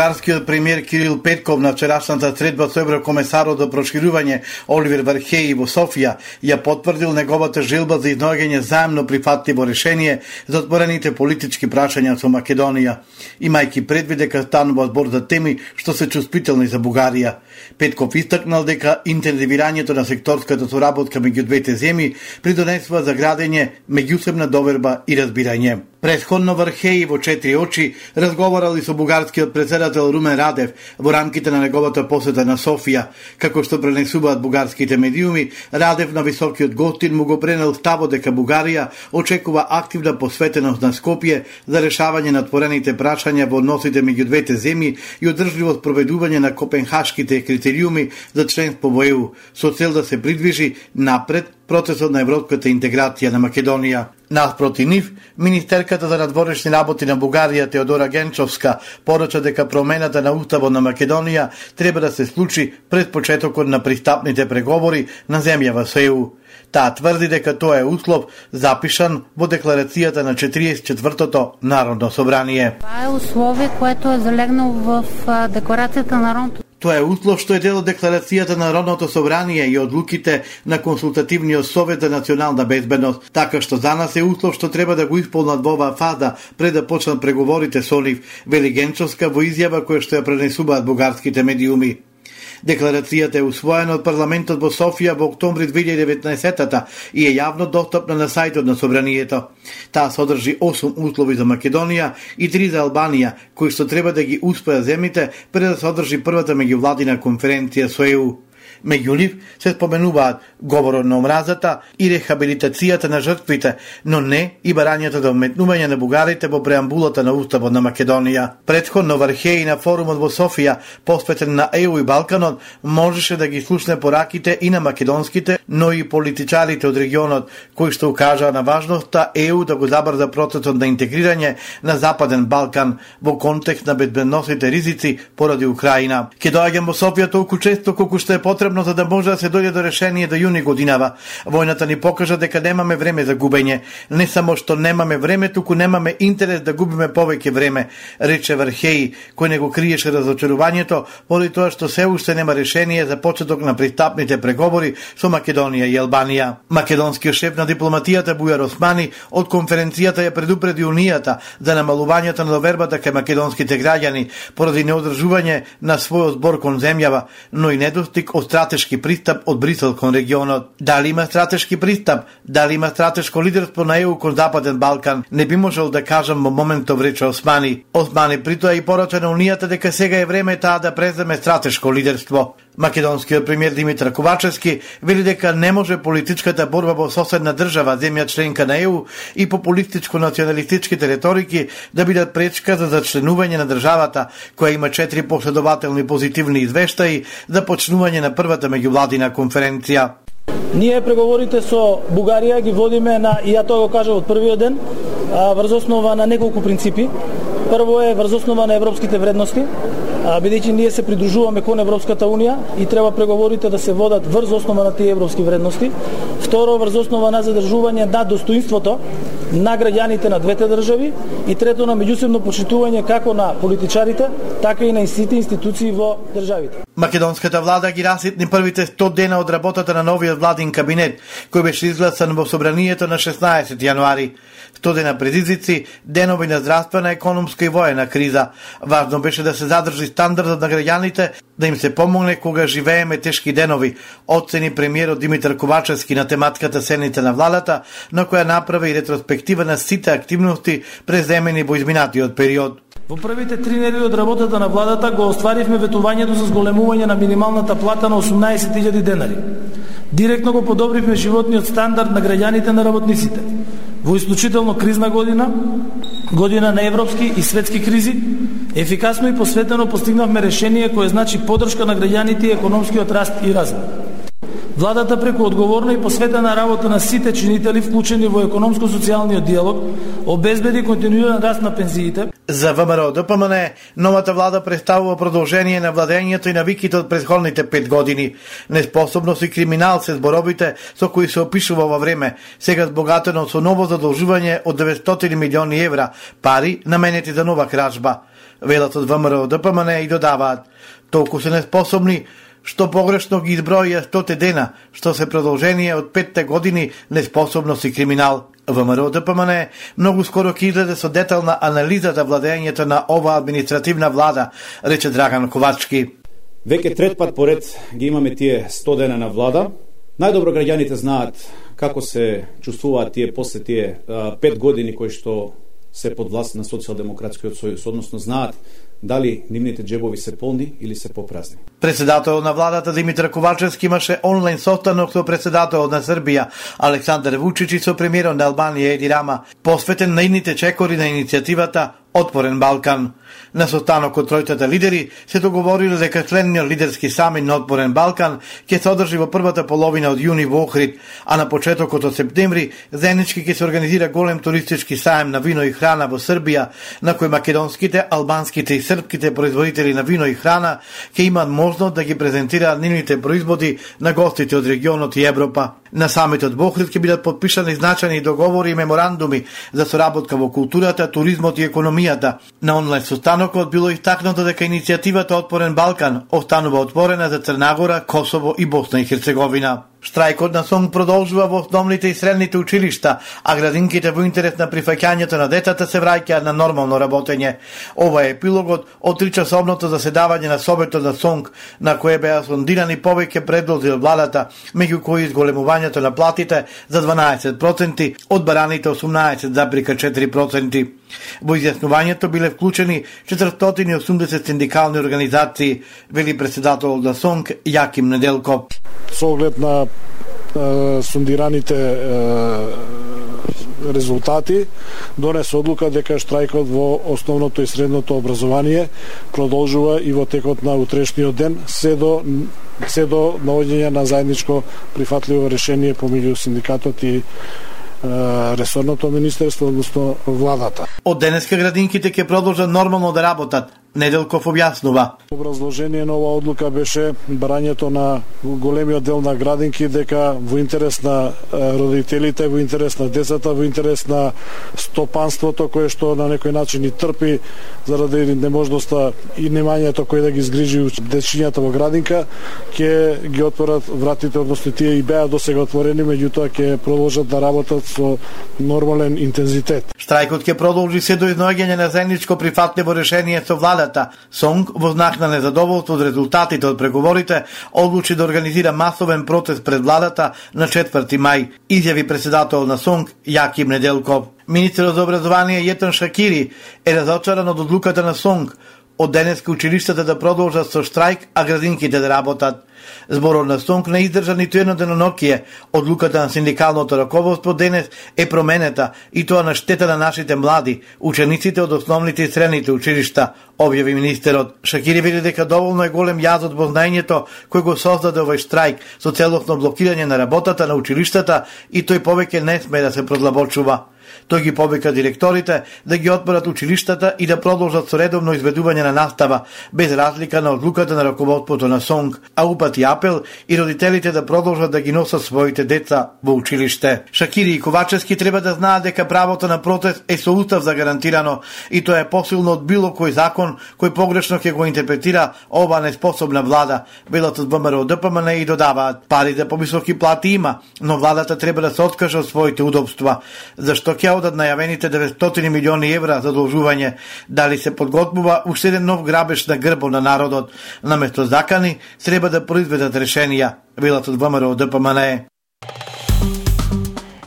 Бугарскиот премиер Кирил Петков на вчерашната средба со еврокомесарот за проширување Оливер Вархеј во Софија ја потврдил неговата желба за изноѓање заемно прифатливо решение за отворените политички прашања со Македонија, имајќи предвид дека станува збор за теми што се чувствителни за Бугарија. Петков истакнал дека интензивирањето на секторската соработка меѓу двете земји придонесува за градење меѓусебна доверба и разбирање. Предходно Вархеј во четири очи разговарал и со бугарскиот председател Румен Радев во рамките на неговата посета на Софија. Како што пренесуваат бугарските медиуми, Радев на високиот гостин му го пренел ставот дека Бугарија очекува активна посветеност на Скопје за решавање на отворените прашања во односите меѓу двете земји и одржливо спроведување на копенхашките критериуми за членство во ЕУ, со цел да се придвижи напред процесот на европската интеграција на Македонија. Наспроти нив, Министерката за надворешни работи на Бугарија Теодора Генчовска порача дека промената на Уставот на Македонија треба да се случи пред почетокот на пристапните преговори на земјава со ЕУ. Таа тврди дека тоа е услов запишан во декларацијата на 44-тото Народно собрание. Тоа е условие което е залегнало в декларацијата на Народното Тоа е услов што е дел од декларацијата на Народното собрание и одлуките на консултативниот совет за национална безбедност, така што за нас е услов што треба да го исполнат во оваа фаза пред да почнат преговорите со нив, вели Генчовска во изјава која што ја пренесуваат бугарските медиуми. Декларацијата е усвоена од парламентот во Софија во октомври 2019 и е јавно достапна на сајтот на Собранието. Таа содржи 8 услови за Македонија и 3 за Албанија, кои што треба да ги успеат земите пред да се одржи првата меѓувладина конференција со ЕУ. Меѓу нив се споменуваат говорот на омразата и рехабилитацијата на жртвите, но не и барањето да за вметнување на бугарите во преамбулата на Уставот на Македонија. Предходно Вархеј на форумот во Софија, посветен на ЕУ и Балканот, можеше да ги слушне пораките и на македонските, но и политичарите од регионот, кои што укажаа на важноста ЕУ да го забрза процесот на интегрирање на Западен Балкан во контекст на безбедносните ризици поради Украина. Ке доаѓам во Софија толку често колку што е потребно потребно за да може да се дојде до решение до јуни годинава. Војната ни покажа дека немаме време за губење. Не само што немаме време, туку немаме интерес да губиме повеќе време, рече Вархеј, кој не го криеше разочарувањето поради тоа што се уште нема решение за почеток на пристапните преговори со Македонија и Албанија. Македонскиот шеф на дипломатијата Бујар Османи од конференцијата ја предупреди Унијата за намалувањето на довербата кај македонските граѓани поради неодржување на својот збор кон земјава, но и недостиг од стратешки пристап од Брисел кон регионот. Дали има стратешки пристап? Дали има стратешко лидерство на ЕУ кон Западен Балкан? Не би можел да кажам во моментов рече Османи. Османи притоа и порача на Унијата дека сега е време таа да преземе стратешко лидерство. Македонскиот премиер Димитар Ковачевски вели дека не може политичката борба во соседна држава, земја членка на ЕУ и популистичко-националистичките реторики да бидат пречка за зачленување на државата, која има четири последователни позитивни извештаи за почнување на првата меѓувладина конференција. Ние преговорите со Бугарија ги водиме на, и ја тоа го кажа од првиот ден, врз основа на неколку принципи. Прво е врз основа на европските вредности, бидејќи ние се придружуваме кон Европската Унија и треба преговорите да се водат врз основа на тие европски вредности. Второ, врз основа на задржување на достоинството на граѓаните на двете држави и трето на меѓусебно почитување како на политичарите, така и на сите институции во државите. Македонската влада ги раситни првите 100 дена од работата на новиот владин кабинет, кој беше изгласан во собранието на 16 јануари. 100 дена предизвици, денови на здравствена, економска и воена криза. Важно беше да се задржи стандардот на граѓаните, да им се помогне кога живееме тешки денови, оцени премиерот Димитар Ковачевски на тематката Сените на владата, на која направи и ретроспектива на сите активности преземени во изминатиот период. Во првите три недели од работата на владата го остваривме ветувањето за зголемување на минималната плата на 18.000 денари. Директно го подобривме животниот стандард на граѓаните на работниците. Во исклучително кризна година, година на европски и светски кризи, ефикасно и посветено постигнавме решение кое значи поддршка на граѓаните и економскиот раст и развој. Владата преку одговорна и посветена работа на сите чинители вклучени во економско-социјалниот диалог обезбеди континуиран раст на пензиите. За ВМРО ДПМН, новата влада представува продолжение на владењето и навиките од предходните пет години. Неспособност и криминал се зборобите со кои се опишува во време, сега збогатено со ново задолжување од 900 милиони евра, пари наменети за нова кражба. Велат од ВМРО ДПМН и додаваат, толку се неспособни што погрешно ги изброја стоте дена, што се продолжение од петте години неспособност и криминал. ВМРО ДПМН многу скоро ќе излезе со детална анализа за владењето на ова административна влада, рече Драган Ковачки. Веќе трет пат поред ги имаме тие 100 дена на влада. Најдобро граѓаните знаат како се чувствуваат тие после тие пет години кои што се под власт на Социјалдемократскиот сојуз, односно знаат дали нивните джебови се полни или се попразни. Председател на владата Димитар Ковачевски имаше онлайн состанок со председател на Србија Александар Вучич и со премиерот на Албанија Еди Рама, посветен на идните чекори на иницијативата Отворен Балкан. На состанокот тројтата лидери се договориле дека членниот лидерски самит на Отворен Балкан ќе се одржи во првата половина од јуни во Охрид, а на почетокот од септември заеднички ќе се организира голем туристички саем на вино и храна во Србија, на кој македонските, албанските и српските производители на вино и храна ќе имаат можност да ги презентираат нивните производи на гостите од регионот и Европа. На самитот во Охрид ќе бидат подпишани значени договори и меморандуми за соработка во културата, туризмот и економијата. На онлайн состанокот било истакнато дека иницијативата Отпорен Балкан останува отворена за Црнагора, Косово и Босна и Херцеговина. Штрајкот на СОНГ продолжува во основните и средните училишта, а градинките во интерес на прифаќањето на децата се враќаат на нормално работење. Ова е епилогот од тричасовното заседавање на Советот на СОНГ, на кое беа сондирани повеќе предлози од владата, меѓу кои изголемувањето на платите за 12%, од бараните 18,4%. Во изјаснувањето биле вклучени 480 синдикални организации, вели председател на СОНК Јаким Неделко. Со оглед на сундираните резултати донесе одлука дека штрајкот во основното и средното образование продолжува и во текот на утрешниот ден се до се до наоѓање на заедничко прифатливо решение помеѓу синдикатот и ресорното министерство, односно владата. Од денеска градинките ќе продолжат нормално да работат, Неделков објаснува. Образложение на оваа одлука беше барањето на големиот дел на градинки дека во интерес на родителите, во интерес на децата, во интерес на стопанството кое што на некој начин и трпи заради неможноста и немањето кој да ги згрижи дечињата во градинка, ќе ги отворат вратите, односно тие и беа досега отворени, меѓутоа ќе продолжат да работат со нормален интензитет. Штрајкот ќе продолжи се до изноѓање на заедничко прифатливо решение со влада владата, Сонг, во знак на незадоволство од резултатите од преговорите, одлучи да организира масовен протест пред владата на 4 мај, изјави председател на Сонг Јаким Неделков. Министерот за образование Јетан Шакири е разочаран од одлуката на Сонг, од денеска училиштата да продолжат со штрајк, а градинките да работат. Зборот на Сонг не издржа ниту едно денонокие. Одлуката на синдикалното раководство денес е променета и тоа на штета на нашите млади, учениците од основните и средните училишта, објави министерот. Шакири вели дека доволно е голем јаз од знаењето кој го создаде овој штрајк со целосно блокирање на работата на училиштата и тој повеќе не сме да се продлабочува. Тој ги повика директорите да ги отворат училиштата и да продолжат со редовно изведување на настава, без разлика на одлуката на раководството на СОНГ, а упати апел и родителите да продолжат да ги носат своите деца во училиште. Шакири и Ковачевски треба да знаат дека правото на протест е со устав загарантирано и тоа е посилно од било кој закон кој погрешно ќе го интерпретира ова неспособна влада. Белот од ВМРО ДПМН и додаваат пари за повисоки плати има, но владата треба да се откаже од своите удобства, зашто ќе одат најавените 900 милиони евра задолжување, дали се подготвува уште еден нов грабеж на грбо на народот, наместо закани, треба да произведат решенија, велат од ВМРО ДПМН.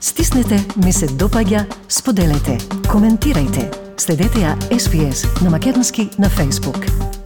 Стиснете, ми се допаѓа, споделете, коментирајте. Следете ја SPS на Македонски на Facebook.